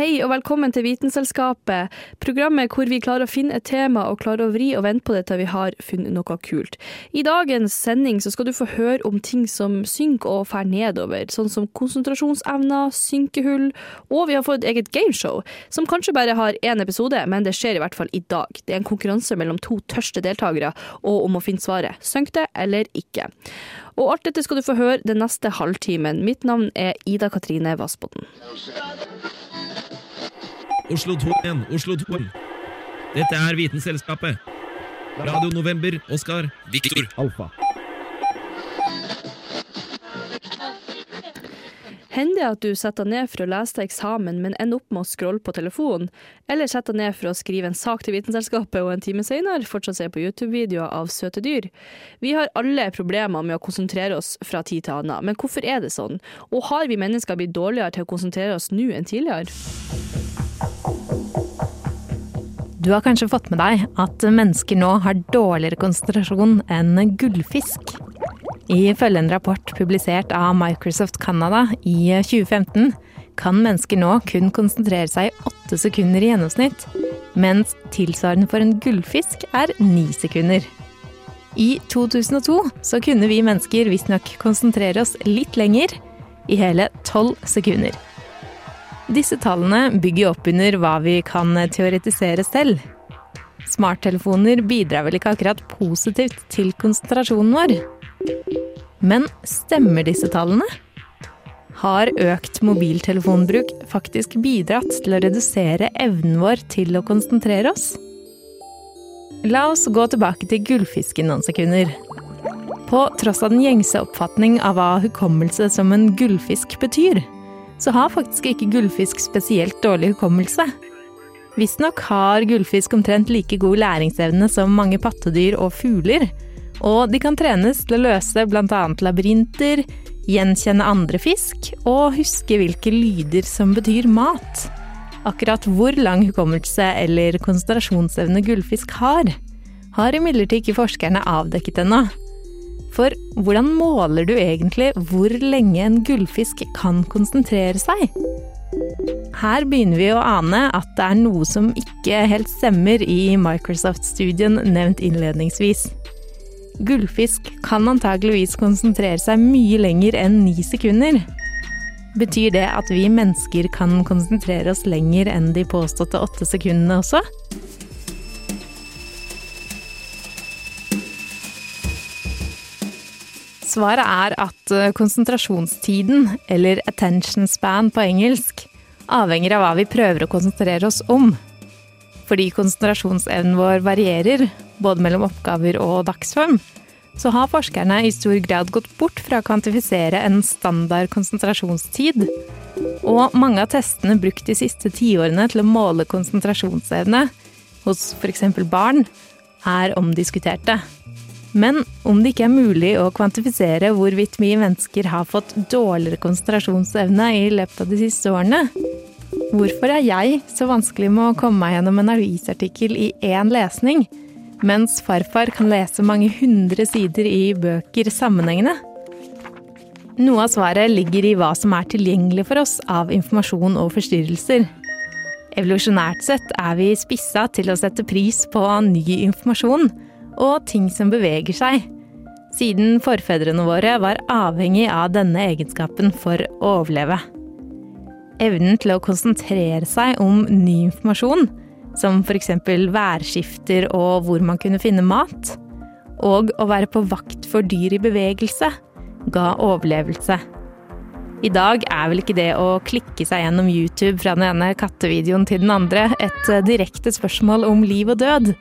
Hei og velkommen til Vitenselskapet, programmet hvor vi klarer å finne et tema og klarer å vri og vente på det til vi har funnet noe kult. I dagens sending skal du få høre om ting som synker og fer nedover, sånn som konsentrasjonsevner, synkehull, og vi har fått et eget gameshow, som kanskje bare har én episode, men det skjer i hvert fall i dag. Det er en konkurranse mellom to tørste deltakere, og om å finne svaret. Synk det eller ikke? Og alt dette skal du få høre den neste halvtimen. Mitt navn er Ida Katrine Vassbotn. Oslo 2 igjen, Oslo 2. Dette er Vitenselskapet. Radio November, Oskar, Viktor. Alfa. Hender det at du setter deg ned for å lese til eksamen, men ender opp med å scrolle på telefonen, eller setter deg ned for å skrive en sak til Vitenselskapet og en time senere fortsatt se på YouTube-videoer av søte dyr? Vi har alle problemer med å konsentrere oss fra tid til annen, men hvorfor er det sånn? Og har vi mennesker blitt dårligere til å konsentrere oss nå enn tidligere? Du har kanskje fått med deg at mennesker nå har dårligere konsentrasjon enn gullfisk. Ifølge en rapport publisert av Microsoft Canada i 2015 kan mennesker nå kun konsentrere seg i åtte sekunder i gjennomsnitt, mens tilsvarende for en gullfisk er ni sekunder. I 2002 så kunne vi mennesker visstnok konsentrere oss litt lenger, i hele tolv sekunder. Disse tallene bygger opp under hva vi kan teoretisere selv. Smarttelefoner bidrar vel ikke akkurat positivt til konsentrasjonen vår. Men stemmer disse tallene? Har økt mobiltelefonbruk faktisk bidratt til å redusere evnen vår til å konsentrere oss? La oss gå tilbake til gullfisken noen sekunder. På tross av den gjengse oppfatning av hva hukommelse som en gullfisk betyr, så har faktisk ikke gullfisk spesielt dårlig hukommelse. Visstnok har gullfisk omtrent like god læringsevne som mange pattedyr og fugler, og de kan trenes til å løse bl.a. labyrinter, gjenkjenne andre fisk og huske hvilke lyder som betyr mat. Akkurat hvor lang hukommelse eller konsentrasjonsevne gullfisk har, har imidlertid ikke forskerne avdekket ennå. For hvordan måler du egentlig hvor lenge en gullfisk kan konsentrere seg? Her begynner vi å ane at det er noe som ikke helt stemmer i Microsoft-studien nevnt innledningsvis. Gullfisk kan antageligvis konsentrere seg mye lenger enn ni sekunder. Betyr det at vi mennesker kan konsentrere oss lenger enn de påståtte åtte sekundene også? Svaret er at eh, konsentrasjonstiden, eller attention span på engelsk, avhenger av hva vi prøver å konsentrere oss om. Fordi konsentrasjonsevnen vår varierer, både mellom oppgaver og dagsform, så har forskerne i stor grad gått bort fra å kvantifisere en standard konsentrasjonstid. Og mange av testene brukt de siste tiårene til å måle konsentrasjonsevne hos f.eks. barn, er omdiskuterte. Men om det ikke er mulig å kvantifisere hvorvidt vi mennesker har fått dårligere konsentrasjonsevne i løpet av de siste årene, hvorfor er jeg så vanskelig med å komme meg gjennom en avisartikkel i én lesning, mens farfar kan lese mange hundre sider i bøker sammenhengende? Noe av svaret ligger i hva som er tilgjengelig for oss av informasjon og forstyrrelser. Evolusjonært sett er vi spissa til å sette pris på ny informasjon og ting som beveger seg, siden forfedrene våre var avhengig av denne egenskapen for å overleve. Evnen til å konsentrere seg om ny informasjon, som f.eks. værskifter og hvor man kunne finne mat, og å være på vakt for dyr i bevegelse, ga overlevelse. I dag er vel ikke det å klikke seg gjennom YouTube fra den ene kattevideoen til den andre et direkte spørsmål om liv og død.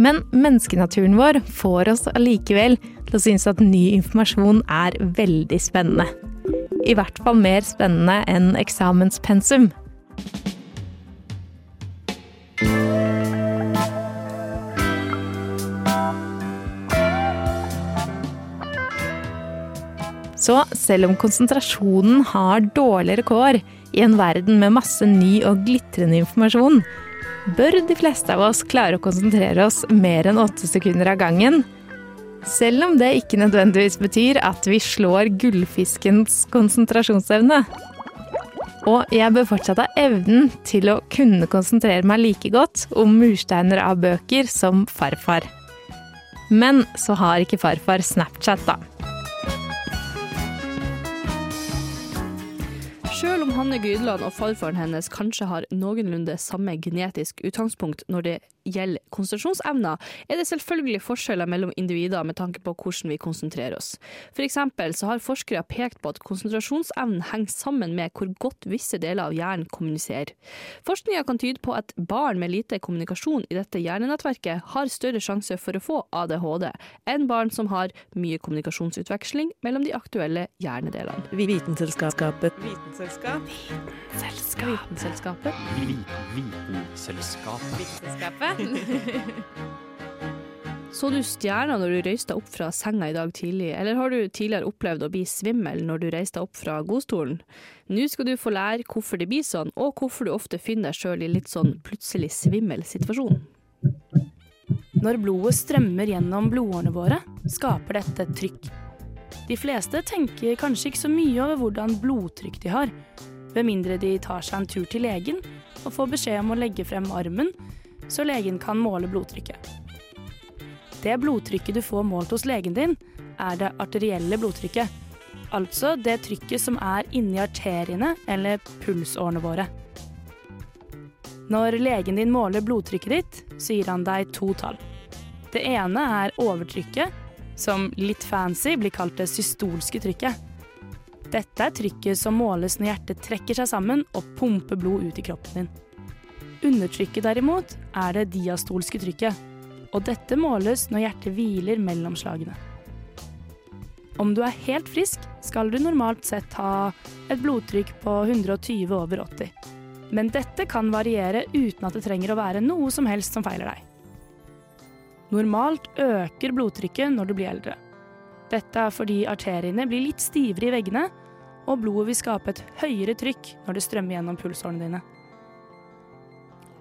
Men menneskenaturen vår får oss allikevel til å synes at ny informasjon er veldig spennende. I hvert fall mer spennende enn eksamenspensum. Så selv om konsentrasjonen har dårligere kår i en verden med masse ny og glitrende informasjon, bør de fleste av oss klare å konsentrere oss mer enn åtte sekunder av gangen. Selv om det ikke nødvendigvis betyr at vi slår gullfiskens konsentrasjonsevne. Og jeg bør fortsatt ha evnen til å kunne konsentrere meg like godt om mursteiner av bøker som farfar. Men så har ikke farfar Snapchat, da. Selv om Hanne Grydland og farfaren hennes kanskje har noenlunde samme genetisk utgangspunkt når det gjelder konsentrasjonsevner, er det selvfølgelig forskjeller mellom individer med tanke på hvordan vi konsentrerer oss. For eksempel så har forskere pekt på at konsentrasjonsevnen henger sammen med hvor godt visse deler av hjernen kommuniserer. Forskninga kan tyde på at barn med lite kommunikasjon i dette hjernenettverket har større sjanse for å få ADHD enn barn som har mye kommunikasjonsutveksling mellom de aktuelle hjernedelene. Vitenselskapet. Vitenselskap. Vitenselskapet. Vitenselskapet. Så du stjerner når du røyste opp fra senga i dag tidlig, eller har du tidligere opplevd å bli svimmel når du reiste opp fra godstolen? Nå skal du få lære hvorfor det blir sånn, og hvorfor du ofte finner deg sjøl i litt sånn plutselig svimmel situasjon. Når blodet strømmer gjennom blodårene våre, skaper dette trykk. De fleste tenker kanskje ikke så mye over hvordan blodtrykk de har, ved mindre de tar seg en tur til legen og får beskjed om å legge frem armen, så legen kan måle blodtrykket. Det blodtrykket du får målt hos legen din, er det arterielle blodtrykket. Altså det trykket som er inni arteriene eller pulsårene våre. Når legen din måler blodtrykket ditt, så gir han deg to tall. Det ene er overtrykket, som litt fancy blir kalt det systolske trykket. Dette er trykket som måles når hjertet trekker seg sammen og pumper blod ut i kroppen din. Undertrykket derimot er det diastolske trykket, og dette måles når hjertet hviler mellom slagene. Om du er helt frisk, skal du normalt sett ha et blodtrykk på 120 over 80. Men dette kan variere uten at det trenger å være noe som helst som feiler deg. Normalt øker blodtrykket når du blir eldre. Dette er fordi arteriene blir litt stivere i veggene, og blodet vil skape et høyere trykk når det strømmer gjennom pulsårene dine.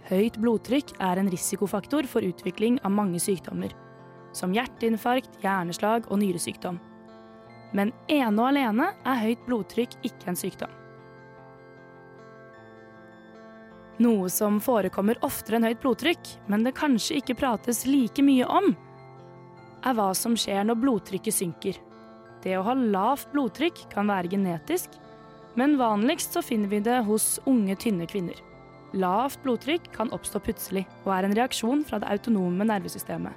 Høyt blodtrykk er en risikofaktor for utvikling av mange sykdommer, som hjerteinfarkt, hjerneslag og nyresykdom. Men ene og alene er høyt blodtrykk ikke en sykdom. Noe som forekommer oftere enn høyt blodtrykk, men det kanskje ikke prates like mye om, er hva som skjer når blodtrykket synker. Det å ha lavt blodtrykk kan være genetisk, men vanligst så finner vi det hos unge, tynne kvinner. Lavt blodtrykk kan oppstå plutselig, og er en reaksjon fra det autonome nervesystemet.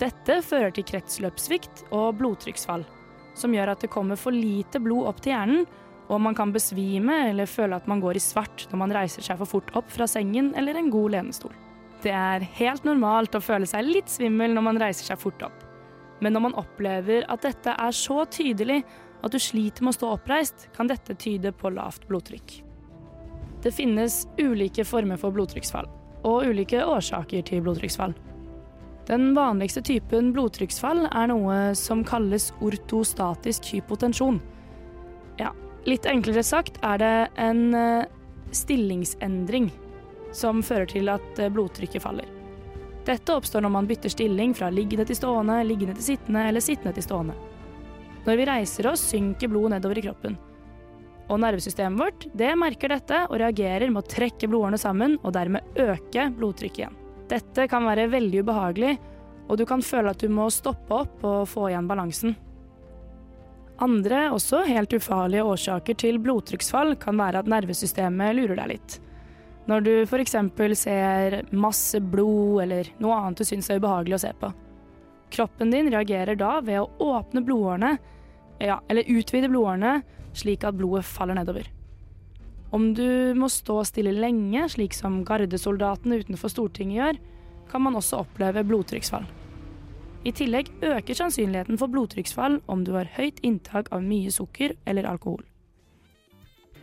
Dette fører til kretsløpssvikt og blodtrykksfall, som gjør at det kommer for lite blod opp til hjernen, og man kan besvime eller føle at man går i svart når man reiser seg for fort opp fra sengen eller en god lenestol. Det er helt normalt å føle seg litt svimmel når man reiser seg fort opp. Men når man opplever at dette er så tydelig at du sliter med å stå oppreist, kan dette tyde på lavt blodtrykk. Det finnes ulike former for blodtrykksfall, og ulike årsaker til blodtrykksfall. Den vanligste typen blodtrykksfall er noe som kalles ortostatisk hypotensjon. Ja, litt enklere sagt er det en eh, stillingsendring som fører til at eh, blodtrykket faller. Dette oppstår når man bytter stilling fra liggende til stående, liggende til sittende eller sittende til stående. Når vi reiser oss, synker blodet nedover i kroppen. Og nervesystemet vårt det merker dette og reagerer med å trekke blodårene sammen og dermed øke blodtrykket igjen. Dette kan være veldig ubehagelig, og du kan føle at du må stoppe opp og få igjen balansen. Andre, også helt ufarlige årsaker til blodtrykksfall kan være at nervesystemet lurer deg litt. Når du f.eks. ser masse blod eller noe annet du syns er ubehagelig å se på. Kroppen din reagerer da ved å åpne blodårene, ja, eller utvide blodårene, slik at blodet faller nedover. Om du må stå stille lenge, slik som gardesoldatene utenfor Stortinget gjør, kan man også oppleve blodtrykksfall. I tillegg øker sannsynligheten for blodtrykksfall om du har høyt inntak av mye sukker eller alkohol.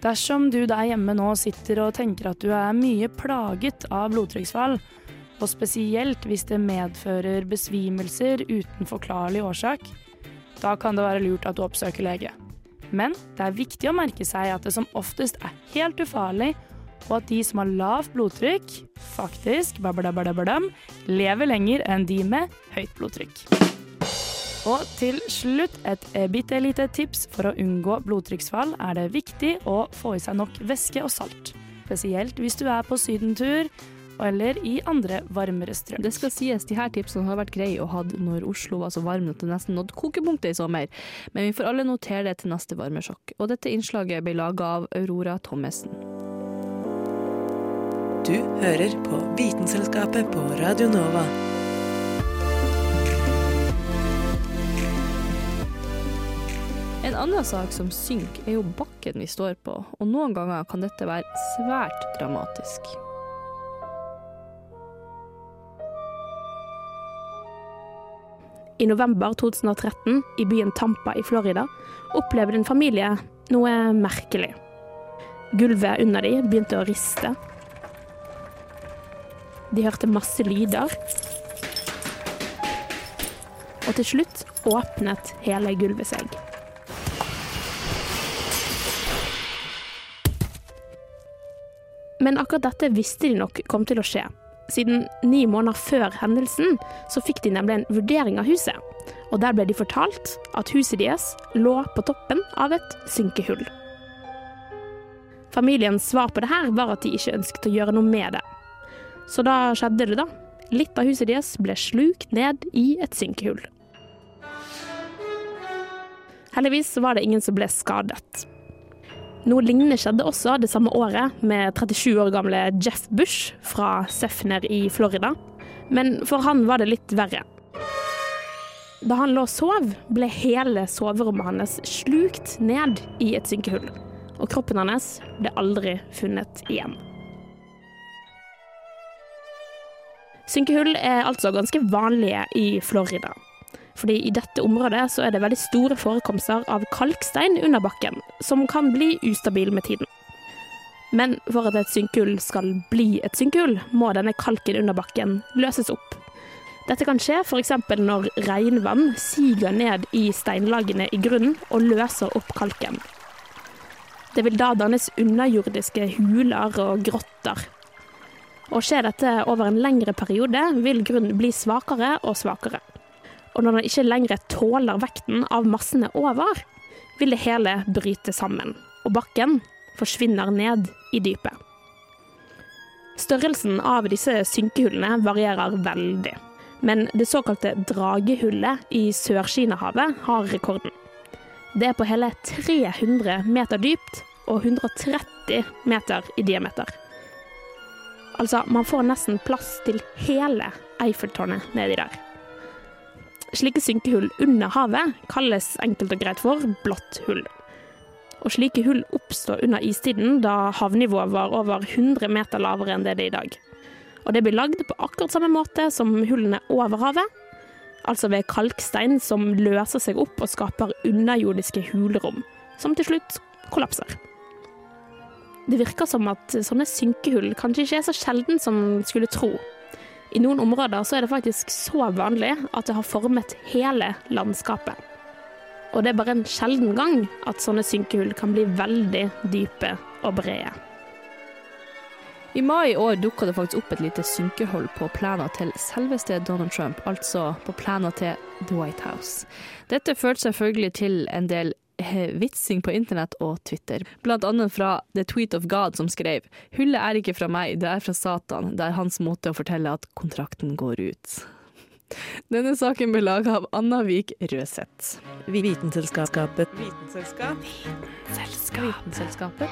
Dersom du der hjemme nå sitter og tenker at du er mye plaget av blodtrykksfall, og spesielt hvis det medfører besvimelser uten forklarlig årsak, da kan det være lurt at du oppsøker lege. Men det er viktig å merke seg at det som oftest er helt ufarlig, og at de som har lavt blodtrykk, faktisk lever lenger enn de med høyt blodtrykk. Og til slutt et bitte lite tips for å unngå blodtrykksfall er det viktig å få i seg nok væske og salt. Spesielt hvis du er på sydentur eller i andre varmere strøk. Det skal sies, de her tipsene har vært greie å ha når Oslo var så varm at det nesten nådde kokepunktet i sommer, men vi får alle notere det til neste varmesjokk. Og dette innslaget ble laga av Aurora Thommessen. Du hører på Vitenselskapet på Radio Nova. En annen sak som synker, er jo bakken vi står på, og noen ganger kan dette være svært dramatisk. I november 2013, i byen Tampa i Florida, opplevde en familie noe merkelig. Gulvet under dem begynte å riste. De hørte masse lyder. Og til slutt åpnet hele gulvet seg. Men akkurat dette visste de nok kom til å skje. Siden ni måneder før hendelsen så fikk de nemlig en vurdering av huset. Og der ble de fortalt at huset deres lå på toppen av et synkehull. Familiens svar på det her var at de ikke ønsket å gjøre noe med det. Så da skjedde det, da. Litt av huset deres ble slukt ned i et synkehull. Heldigvis var det ingen som ble skadet. Noe lignende skjedde også det samme året med 37 år gamle Jeff Bush fra Sefner i Florida. Men for han var det litt verre. Da han lå og sov, ble hele soverommet hans slukt ned i et synkehull. Og kroppen hans ble aldri funnet igjen. Synkehull er altså ganske vanlige i Florida. Fordi i dette området så er det veldig store forekomster av kalkstein under bakken, som kan bli ustabil med tiden. Men for at et synkehull skal bli et synkehull, må denne kalken under bakken løses opp. Dette kan skje f.eks. når regnvann siger ned i steinlagene i grunnen og løser opp kalken. Det vil da dannes underjordiske huler og grotter. Og skjer dette over en lengre periode, vil grunnen bli svakere og svakere og når den ikke lenger tåler vekten av massene over, vil det hele bryte sammen, og bakken forsvinner ned i dypet. Størrelsen av disse synkehullene varierer veldig, men det såkalte dragehullet i Sør-Kina-havet har rekorden. Det er på hele 300 meter dypt og 130 meter i diameter. Altså, man får nesten plass til hele Eiffeltårnet nedi der. Slike synkehull under havet kalles enkelt og greit for blått hull. Og slike hull oppstår under istiden, da havnivået var over 100 meter lavere enn det det er i dag. Og det blir lagd på akkurat samme måte som hullene over havet, altså ved kalkstein som løser seg opp og skaper underjordiske hulrom, som til slutt kollapser. Det virker som at sånne synkehull kanskje ikke er så sjelden som skulle tro. I noen områder så er det faktisk så vanlig at det har formet hele landskapet. Og det er bare en sjelden gang at sånne synkehull kan bli veldig dype og brede. I mai i år dukka det faktisk opp et lite synkehull på plena til selveste Donald Trump, altså på plena til The White House. Dette førte selvfølgelig til en del vitsing på internett og Twitter. Blant annet fra The Tweet of God som skrev Hullet er ikke fra meg, det er fra Satan. Det er hans måte å fortelle at kontrakten går ut. Denne saken ble laga av Anna Vik Røseth. Vitenselskapet. Vitenselskap. Vitenselskapet.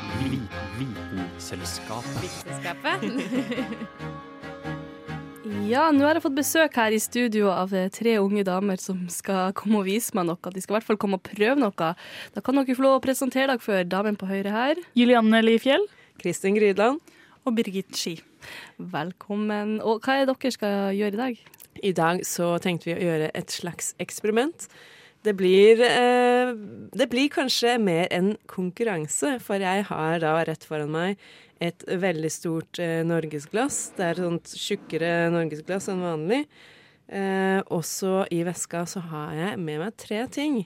Vitenselskapet. Vitenselskapet. Ja, nå har jeg fått besøk her i studio av eh, tre unge damer som skal komme og vise meg noe. De skal i hvert fall komme og prøve noe. Da kan dere få lov å presentere dere for damen på høyre her. Julianne Lifjell. Kristin Grydland. Og Birgit Ski. Velkommen. Og hva er det dere skal gjøre i dag? I dag så tenkte vi å gjøre et slags eksperiment. Det blir, eh, det blir kanskje mer en konkurranse, for jeg har da rett foran meg et veldig stort eh, norgesglass. Det er et sånt tjukkere norgesglass enn vanlig. Eh, også i veska så har jeg med meg tre ting.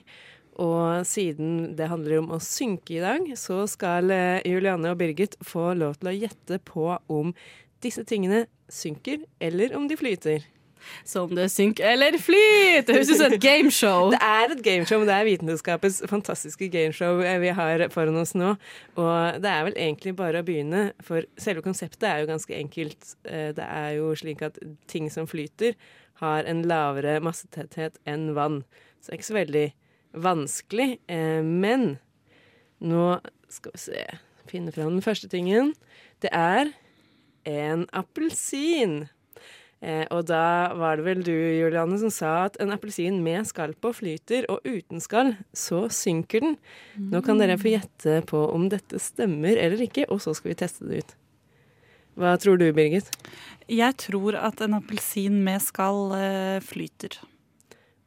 Og siden det handler om å synke i dag, så skal eh, Julianne og Birgit få lov til å gjette på om disse tingene synker, eller om de flyter. Så om det synker eller flyter! Det høres ut som et gameshow. Det er et gameshow, men det er Vitenskapets fantastiske gameshow eh, vi har foran oss nå. Og det er vel egentlig bare å begynne, for selve konseptet er jo ganske enkelt. Eh, Det er jo slik at ting som flyter, har en lavere massetetthet enn vann. Så det er ikke så veldig vanskelig. Eh, Men nå skal vi se Finne fram den første tingen. Det er en appelsin. Eh, og da var det vel du, Julianne, som sa at en appelsin med skall på flyter, og uten skall så synker den. Nå kan dere få gjette på om dette stemmer eller ikke, og så skal vi teste det ut. Hva tror du, Birgit? Jeg tror at en appelsin med skall eh, flyter.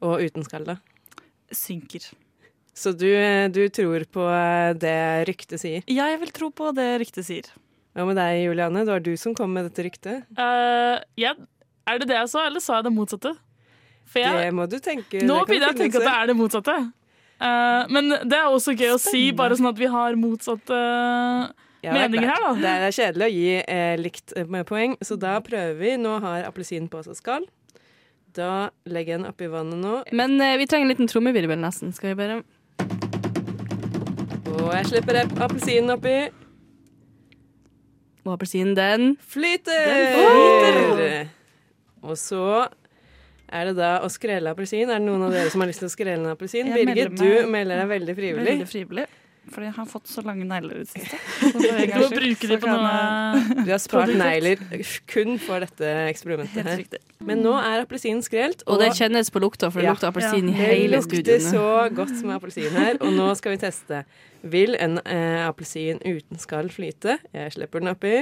Og uten skall, da? Synker. Så du, eh, du tror på eh, det ryktet sier? Ja, jeg vil tro på det ryktet sier. Hva med deg, Julianne? Det var du som kom med dette ryktet. Uh, ja, er det det jeg sa, eller sa jeg det motsatte? For jeg, Det må du tenke. nå begynner jeg å tenke at det er det motsatte. Uh, men det er også gøy å si, bare sånn at vi har motsatte Ja, er meninger her, da. Det er kjedelig å gi eh, likt eh, med poeng, så da prøver vi. Nå har appelsinen på seg skall. Da legger jeg den oppi vannet nå. Men eh, vi trenger en liten trommevirvel nesten. Skal vi bare Og jeg slipper appelsinen oppi. Og appelsinen, den Flyter! Den flyter! Og så er det da å skrelle appelsin. Er det noen av dere som har lyst til å skrelle en appelsin? Birgit, du melder deg veldig frivillig. Veldig frivillig. Fordi jeg har fått så lange negler i det siste. Så for en Du de på noe Du har spart negler kun for dette eksperimentet her. Men nå er appelsinen skrelt. Og det kjennes på lukta, for det Ja. lukter appelsin i Det lukter så godt med appelsin her, og nå skal vi teste. Vil en eh, appelsin uten skall flyte? Jeg slipper den oppi.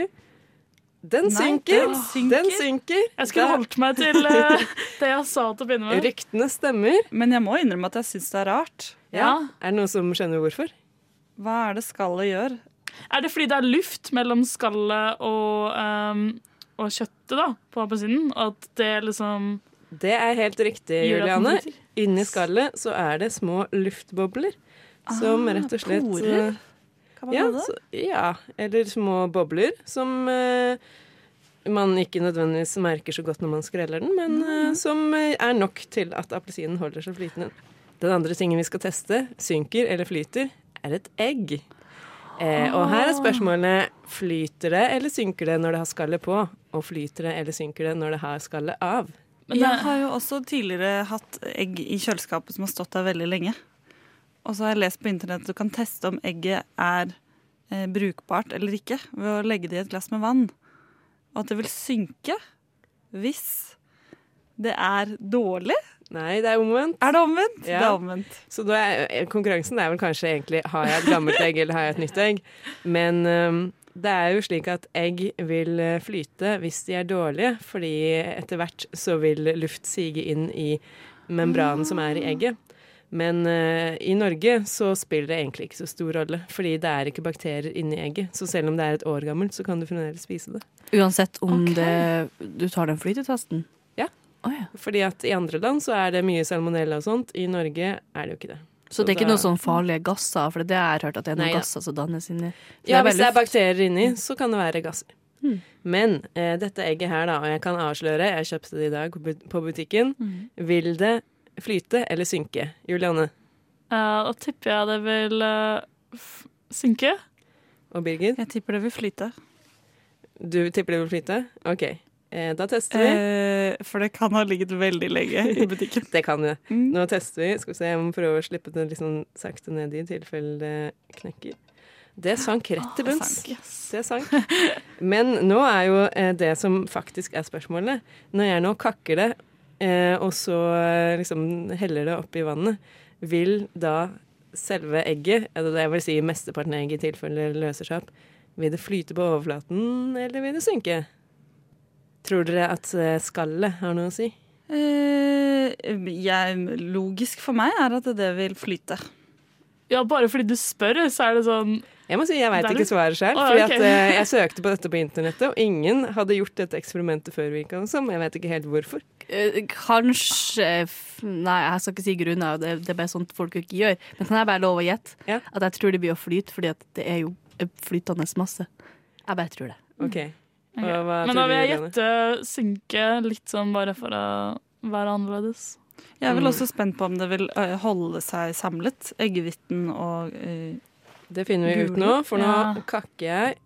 Den Nei, synker! den synker. Den synker. Jeg skulle det. holdt meg til uh, det jeg sa til å begynne med. Ryktene stemmer. Men jeg må innrømme at jeg syns det er rart. Ja. Er det noen som skjønner hvorfor? Hva er det skallet gjør? Er det fordi det er luft mellom skallet og, um, og kjøttet da, på appelsinen? Og at det liksom Det er helt riktig, Juliane. Inni skallet så er det små luftbobler. Som Ah, rett og slett porer? Kan man Ja, det? så, ja, eller små bobler som eh, man ikke nødvendigvis merker så godt når man skreller den, men eh, som eh, er nok til at appelsinen holder seg flytende. Den andre tingen vi skal teste, synker eller flyter, er et egg. Eh, og her er spørsmålet flyter det eller synker det når det har skallet på, og flyter det eller synker det når det har skallet av. Men jeg har jo også tidligere hatt egg i kjøleskapet som har stått der veldig lenge. Og så har jeg lest på internett at du kan teste om egget er eh, brukbart eller ikke ved å legge det i et glass med vann. Og at det vil synke hvis det er dårlig. Nei, det er omvendt. Er det omvendt? Ja. Det er omvendt. Så er, konkurransen er vel kanskje egentlig har jeg et gammelt egg eller har jeg et nytt egg. Men um, det er jo slik at egg vil øh, flyte hvis de er dårlige, fordi etter hvert så vil luft sige inn i membranen som er i egget. Men uh, i Norge så spiller det egentlig ikke så stor rolle, fordi det er ikke bakterier inni egget. Så selv om det er et år gammelt, så kan du fremdeles spise det. Uansett om okay. det, du tar den flytetesten? Ja. Oh, ja. Fordi at i andre land så er det mye salmonella og sånt. I Norge er det jo ikke det. Så det er ikke da- noe sånn farlige gasser? For det har jeg hørt at det er noen Nei ja. gasser som dannes inni For Ja, hvis hvis det er bakterier inni, så kan det være gasser. Mm. Men eh, dette egget her, da, og jeg kan avsløre, jeg kjøpte det i dag på på butikken, Mm. vil det flyte eller synke? Julianne Uh, Da tipper jeg det vil uh, synke. og Birgit, Jeg tipper det vil flyte. du tipper det vil flyte? OK. Eh, da tester vi. Eh, for det kan ha ligget veldig lenge i butikken. Det kan det. Mm. Nå tester vi. Skal vi se, jeg må prøve å slippe det litt sånn sakte ned i tilfelle det knekker. Det sank rett til det bunns. sank, Det sank. Men nå er jo eh, det som faktisk er spørsmålet. Når jeg nå kakker det, og så eh, liksom heller det oppi vannet, vil da selve egget, eller det vil si mesteparten av egget i tilfelle løser seg opp, vil det flyte på overflaten, eller vil det synke? Tror dere at eh, skallet har noe å si? Eh, jeg, logisk for meg er at det vil flyte. Ja, bare fordi du spør, så er det sånn Jeg må si jeg veit ikke svaret sjøl. Å, fordi at uh, jeg søkte på dette på internettet, og ingen hadde gjort dette eksperimentet før. Virka som. Jeg vet ikke helt hvorfor. Uh, Kanskje f- Nei, jeg skal ikke si grunner, det, det er bare sånt folk ikke gjør. Men kan jeg bare love å gjette? At jeg tror det blir å flyte, fordi at det er jo flytende masse. Jeg bare tror det. Ok. Ok. Og hva Men da vil jeg gjette synke litt sånn bare for å være annerledes. Jeg er vel Mm. også spent på om det vil holde seg samlet, eggehviten og uh, Det finner vi ut nå, for nå Ja. kakker jeg.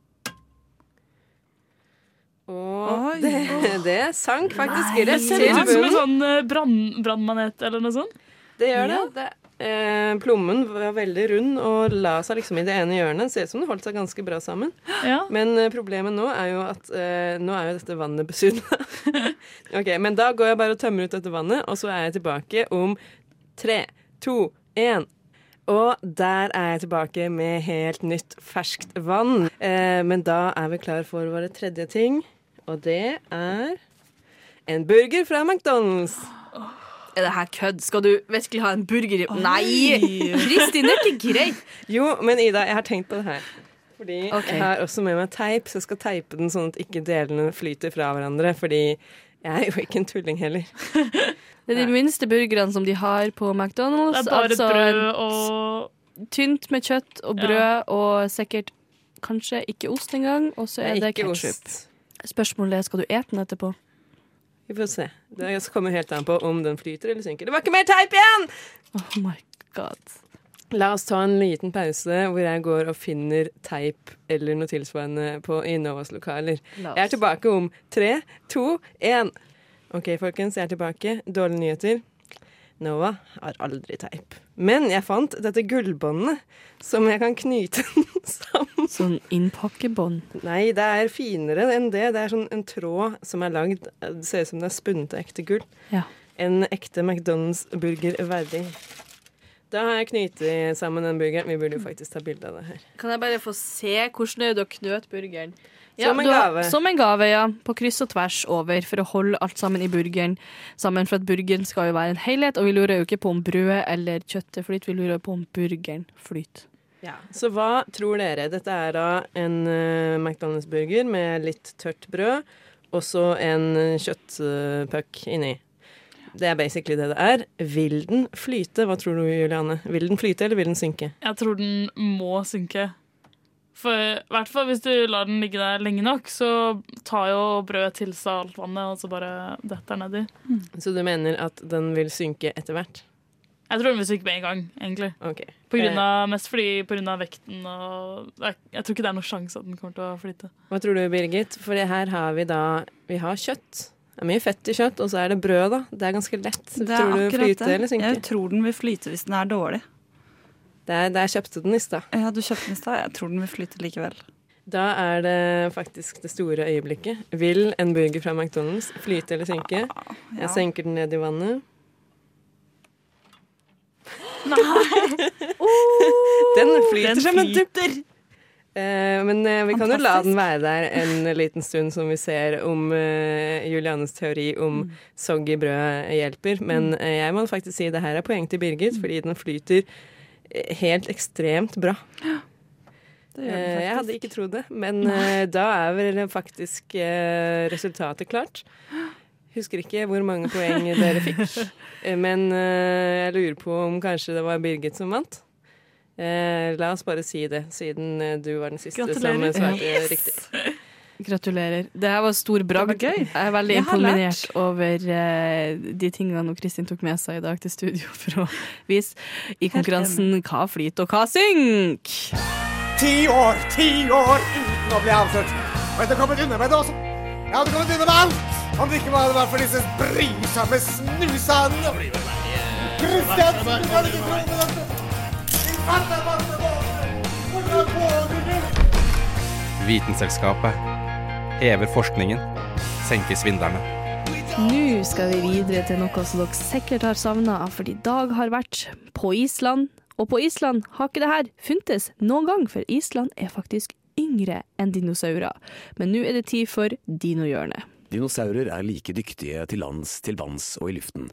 Og Oi. det, det sank faktisk Det rett ser ut som en sånn eh, brann- brannmanet eller noe sånt. Det gjør det. det eh, plommen var veldig rund og la seg liksom i det ene hjørnet. Ser ut som det holdt seg ganske bra sammen. Ja. Men eh, problemet nå er jo at eh, nå er jo dette vannet besudla. ok, men da går jeg bare og tømmer ut dette vannet, og så er jeg tilbake om tre, to, én. Og der er jeg tilbake med helt nytt, ferskt vann. Eh, men da er vi klar for våre tredje ting, og det er en burger fra McDonald's. Er det her kødd? Skal du virkelig ha en burger i Nei! Kristin, det er ikke greit. Jo, men Ida, jeg har tenkt på det her. Fordi okay. jeg har også med meg teip, så jeg skal teipe den sånn at ikke delene flyter fra hverandre. Fordi jeg er jo ikke en tulling heller. Det er de minste burgerne som de har på McDonald's. Det er bare altså brød og Tynt med kjøtt og brød, Ja. og sikkert kanskje ikke ost engang. Og så er er det ketchup ketsjup. ost. Spørsmålet er skal du ete den etterpå. Vi får se. Det kommer helt an på om den flyter eller synker. Det var ikke mer teip igjen! Oh my god. La oss ta en liten pause hvor jeg går og finner teip eller noe tilsvarende på i Novas lokaler. Jeg er tilbake om tre, to, én. OK, folkens, jeg er tilbake. Dårlige nyheter. Nova har aldri teip. Men jeg fant dette gullbåndet som jeg kan knyte den sammen. Sånn innpakkebånd? Nei, det er finere enn det. Det er sånn en tråd som er lagd Det ser ut som det er spunnet av ekte gull. Ja. En ekte McDonald's-burger verdig. Da har jeg knyttet sammen den burgeren. Vi burde jo faktisk ta bilde av det her. Kan jeg bare få se hvordan det er å knøte burgeren? Som en gave. har-. Som en gave, ja. På kryss og tvers over, for å holde alt sammen i burgeren sammen. For at burgeren skal jo være en helhet, og vi lurer jo ikke på om brødet eller kjøttet flyter, vi lurer på om burgeren flyter. Så hva tror dere? Dette er da en uh, McDonald's-burger med litt tørt brød, og så en uh, kjøttpuck inni. Det er basically det det er. Vil den flyte? Hva tror du, Juliane? Vil den flyte, eller vil den synke? Jeg tror den må synke. For i hvert fall hvis du lar den ligge der lenge nok, så tar jo brødet til seg alt vannet, og så bare detter nedi. Så du mener at den vil synke etter hvert? Jeg tror den vil synke med en gang, egentlig. Okay. På grunn av, mest fordi pga. vekten og jeg, jeg tror ikke det er noen sjanse at den kommer til å flyte. Hva tror du, Birgit? For her har vi da Vi har kjøtt. Det er mye fett i kjøtt, og så er det brød, da. Det er ganske lett. Det er tror du akkurat flyte det. eller synke? Jeg tror den vil flyte hvis den er dårlig. Det er der kjøpte den i stad. Ja, du kjøpte den i stad. Jeg tror den vil flyte likevel. Da er det faktisk det store øyeblikket. Vil en burger fra McDonald's flyte eller synke? Jeg senker den ned i vannet. Nei! Den flyter som en dupper! dupp. Eh, men eh, vi kan jo la den være der en liten stund, som vi ser om eh, Julianes teori om soggy brød hjelper. Men eh, jeg må faktisk si det her er poeng til Birgit, fordi den flyter helt ekstremt bra. Den Eh, Jeg hadde ikke trodd det, men Nei. da er vel faktisk eh, resultatet klart. Husker ikke hvor mange poeng dere fikk, eh, men eh, jeg lurer på om kanskje det var Birgit som vant. Eh, la oss bare si det, siden eh, du var den siste Gratulerer. som svarte Yes. riktig. Gratulerer. Det her var stor bragd. Jeg er veldig Jeg har imponert over uh, de tingene Kristin tok med seg i dag til studio for å vise i konkurransen hva flyter og hva synker. Ti år, ti år uten å bli avslørt. Og jeg hadde kommet unna med det også. Jeg hadde kommet unna med alt. Om det ikke hadde var for disse brysomme snusene. Kristian, du kan ikke tro på dette. Din fatter masse. Hvordan? Vitenselskapet hever forskningen, senker svindlerne. Nå skal vi videre til noe som dere sikkert har savna, fordi Dag har vært på Island. Og på Island har ikke det her funtes noen gang, for Island er faktisk yngre enn dinosaurer. Men nå er det tid for Dinohjørnet. Dinosaurer er like dyktige til lands, til vanns og i luften.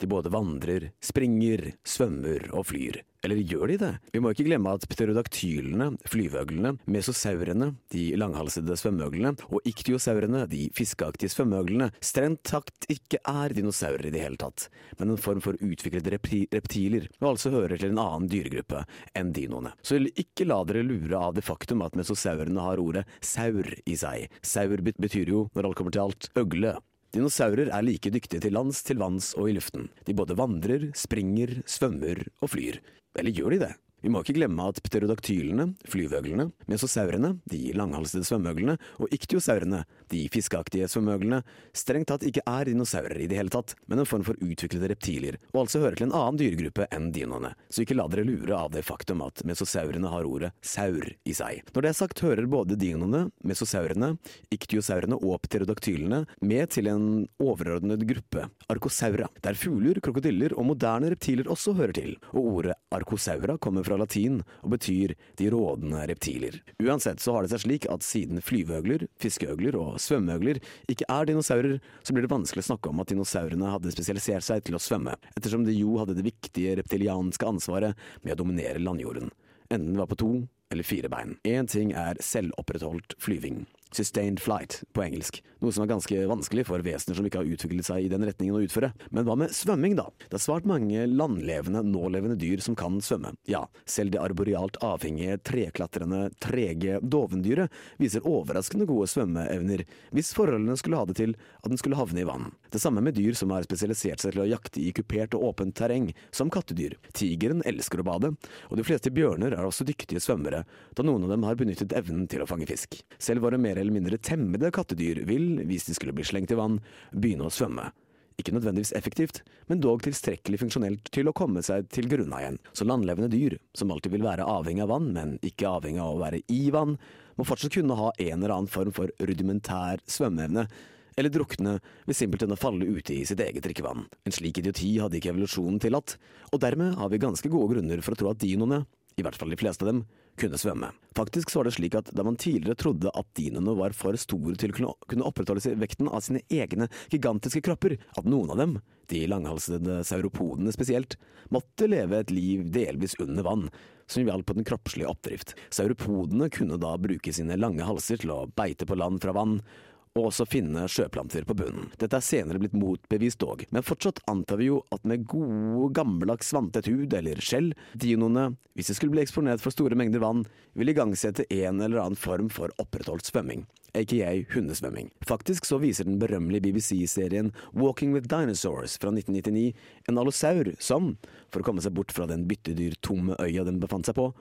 De både vandrer, springer, svømmer og flyr. Eller gjør de det? Vi må ikke glemme at pterodaktylene, flyveøglene, mesosaurene, de langhalsede svømmeøglene, og iktiosaurene, de fiskeaktige svømmeøglene, strengt takt ikke er dinosaurer i det hele tatt, men en form for utviklede reptiler, og altså hører til en annen dyregruppe enn dinoene. Så ikke la dere lure av det faktum at mesosaurene har ordet saur i seg. Saur betyr jo, når alt kommer til alt, øgle. Dinosaurer er like dyktige til lands, til vanns og i luften. De både vandrer, springer, svømmer og flyr. Eller gjør de det? Vi må ikke glemme at pterodaktylene, flyveøglene, mesosaurene, de langhalsede svømmeøglene, og iktiosaurene, de fiskeaktige svømmeøglene, strengt tatt ikke er dinosaurer i det hele tatt, men en form for utviklede reptiler, og altså hører til en annen dyregruppe enn dinoene. Så ikke la dere lure av det faktum at mesosaurene har ordet saur i seg. Når det er sagt, hører både dinoene, mesosaurene, iktiosaurene og pterodaktylene med til en overordnet gruppe, arkosaura, der fugler, krokodiller og moderne reptiler også hører til, og ordet arkosaura kommer fra latin og betyr de rådende reptiler. Uansett så har det seg slik at siden flyveøgler, fiskeøgler og svømmeøgler ikke er dinosaurer, så blir det vanskelig å snakke om at dinosaurene hadde spesialisert seg til å svømme, ettersom de jo hadde det viktige reptilianske ansvaret med å dominere landjorden. Enten det var på to eller fire bein. Én ting er selvopprettholdt flyving. Sustained flight på engelsk, noe som er ganske vanskelig for vesener som ikke har utviklet seg i den retningen å utføre. Men hva med svømming, da? Det er svært mange landlevende, nålevende dyr som kan svømme. Ja, selv det arborealt avhengige, treklatrende, trege dovendyret viser overraskende gode svømmeevner, hvis forholdene skulle ha det til at den skulle havne i vann. Det samme med dyr som har spesialisert seg til å jakte i kupert og åpent terreng, som kattedyr. Tigeren elsker å bade, og de fleste bjørner er også dyktige svømmere, da noen av dem har benyttet evnen til å fange fisk. Selv våre mer eller mindre temmede kattedyr vil, hvis de skulle bli slengt i vann, begynne å svømme. Ikke nødvendigvis effektivt, men dog tilstrekkelig funksjonelt til å komme seg til grunna igjen. Så landlevende dyr, som alltid vil være avhengig av vann, men ikke avhengig av å være i vann, må fortsatt kunne ha en eller annen form for rudimentær svømmeevne, eller drukne ved simpelthen å falle ute i sitt eget drikkevann. En slik idioti hadde ikke evolusjonen tillatt, og dermed har vi ganske gode grunner for å tro at dinoene, i hvert fall de fleste av dem, kunne svømme. Faktisk så var det slik at da man tidligere trodde at dinoene var for store til å kunne opprettholde vekten av sine egne gigantiske kropper, at noen av dem, de langhalsede sauropodene spesielt, måtte leve et liv delvis under vann, som gjaldt på den kroppslige oppdrift. Sauropodene kunne da bruke sine lange halser til å beite på land fra vann, og også finne sjøplanter på bunnen. Dette er senere blitt motbevist òg, men fortsatt antar vi jo at med god gammeldags vanntett hud eller skjell, dinoene, hvis de skulle bli eksponert for store mengder vann, vil igangsette en eller annen form for opprettholdt svømming aka hundesvømming. Faktisk så viser den berømmelige BBC-serien Walking with Dinosaurs fra 1999 en allosaur som, for å komme seg bort fra den byttedyrtomme øya den befant seg på,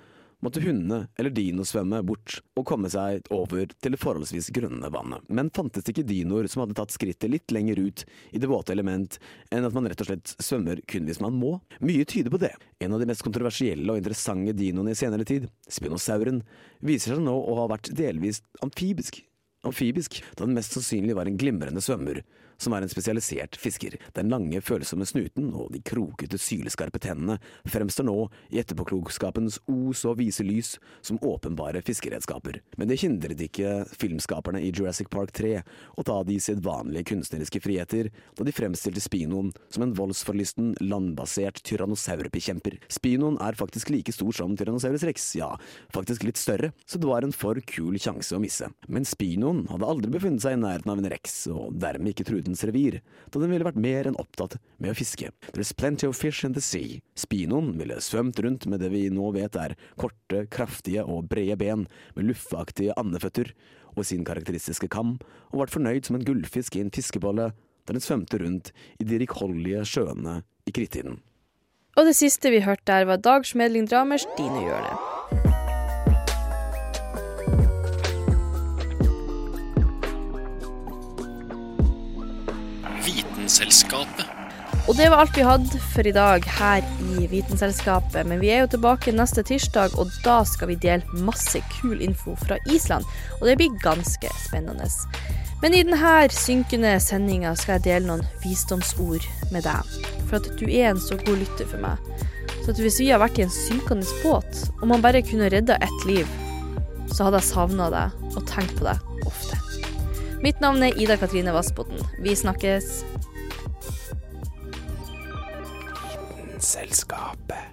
måtte hundene eller dinosvømme bort og komme seg over til det forholdsvis grønne vannet. Men fantes det ikke dinoer som hadde tatt skrittet litt lenger ut i det våte element enn at man rett og slett svømmer kun hvis man må? Mye tyder på det. En av de mest kontroversielle og interessante dinoene i senere tid, spinosauren, viser seg nå å ha vært delvis amfibisk amfibisk, da den mest sannsynlig var en glimrende svømmer, som er en spesialisert fisker. Den lange, følsomme snuten og de krokete, syleskarpe tennene fremstår nå i etterpåklokskapens os og vise lys som åpenbare fiskeredskaper. Men det hindret ikke filmskaperne i Jurassic Park 3 å ta de sedvanlige kunstneriske friheter, da de fremstilte Spinoen som en voldsforlysten, landbasert tyrannosaurbekjemper. Spinoen er faktisk like stor som Tyrannosaurus rex, ja, faktisk litt større, så det var en for kul sjanse å misse. Men Spinoen hadde aldri befunnet seg i nærheten av en rex, og dermed ikke truet dens revir, da den ville vært mer enn opptatt med å fiske. There's plenty of fish in the sea. Spinoen ville svømt rundt med det vi nå vet er korte, kraftige og brede ben med luffeaktige andeføtter og sin karakteristiske kam, og vært fornøyd som en gullfisk i en fiskebolle da den svømte rundt i de rikholdige sjøene i krittiden. Og det siste vi hørte der, var Dag Smedling Dramers Dinehjørnet. Vitenselskapet. Og det var alt vi hadde for i dag her i Vitenselskapet. Men vi er jo tilbake neste tirsdag, og da skal vi dele masse kul info fra Island. Og det blir ganske spennende. Men i denne synkende sendinga skal jeg dele noen visdomsord med deg. For at du er en så god lytter for meg. Så hvis vi har vært i en synkende båt, og man bare kunne redda ett liv, så hadde jeg savna deg og tenkt på deg ofte. Mitt navn er Ida Katrine Vassbotn. Vi snakkes. selskapet.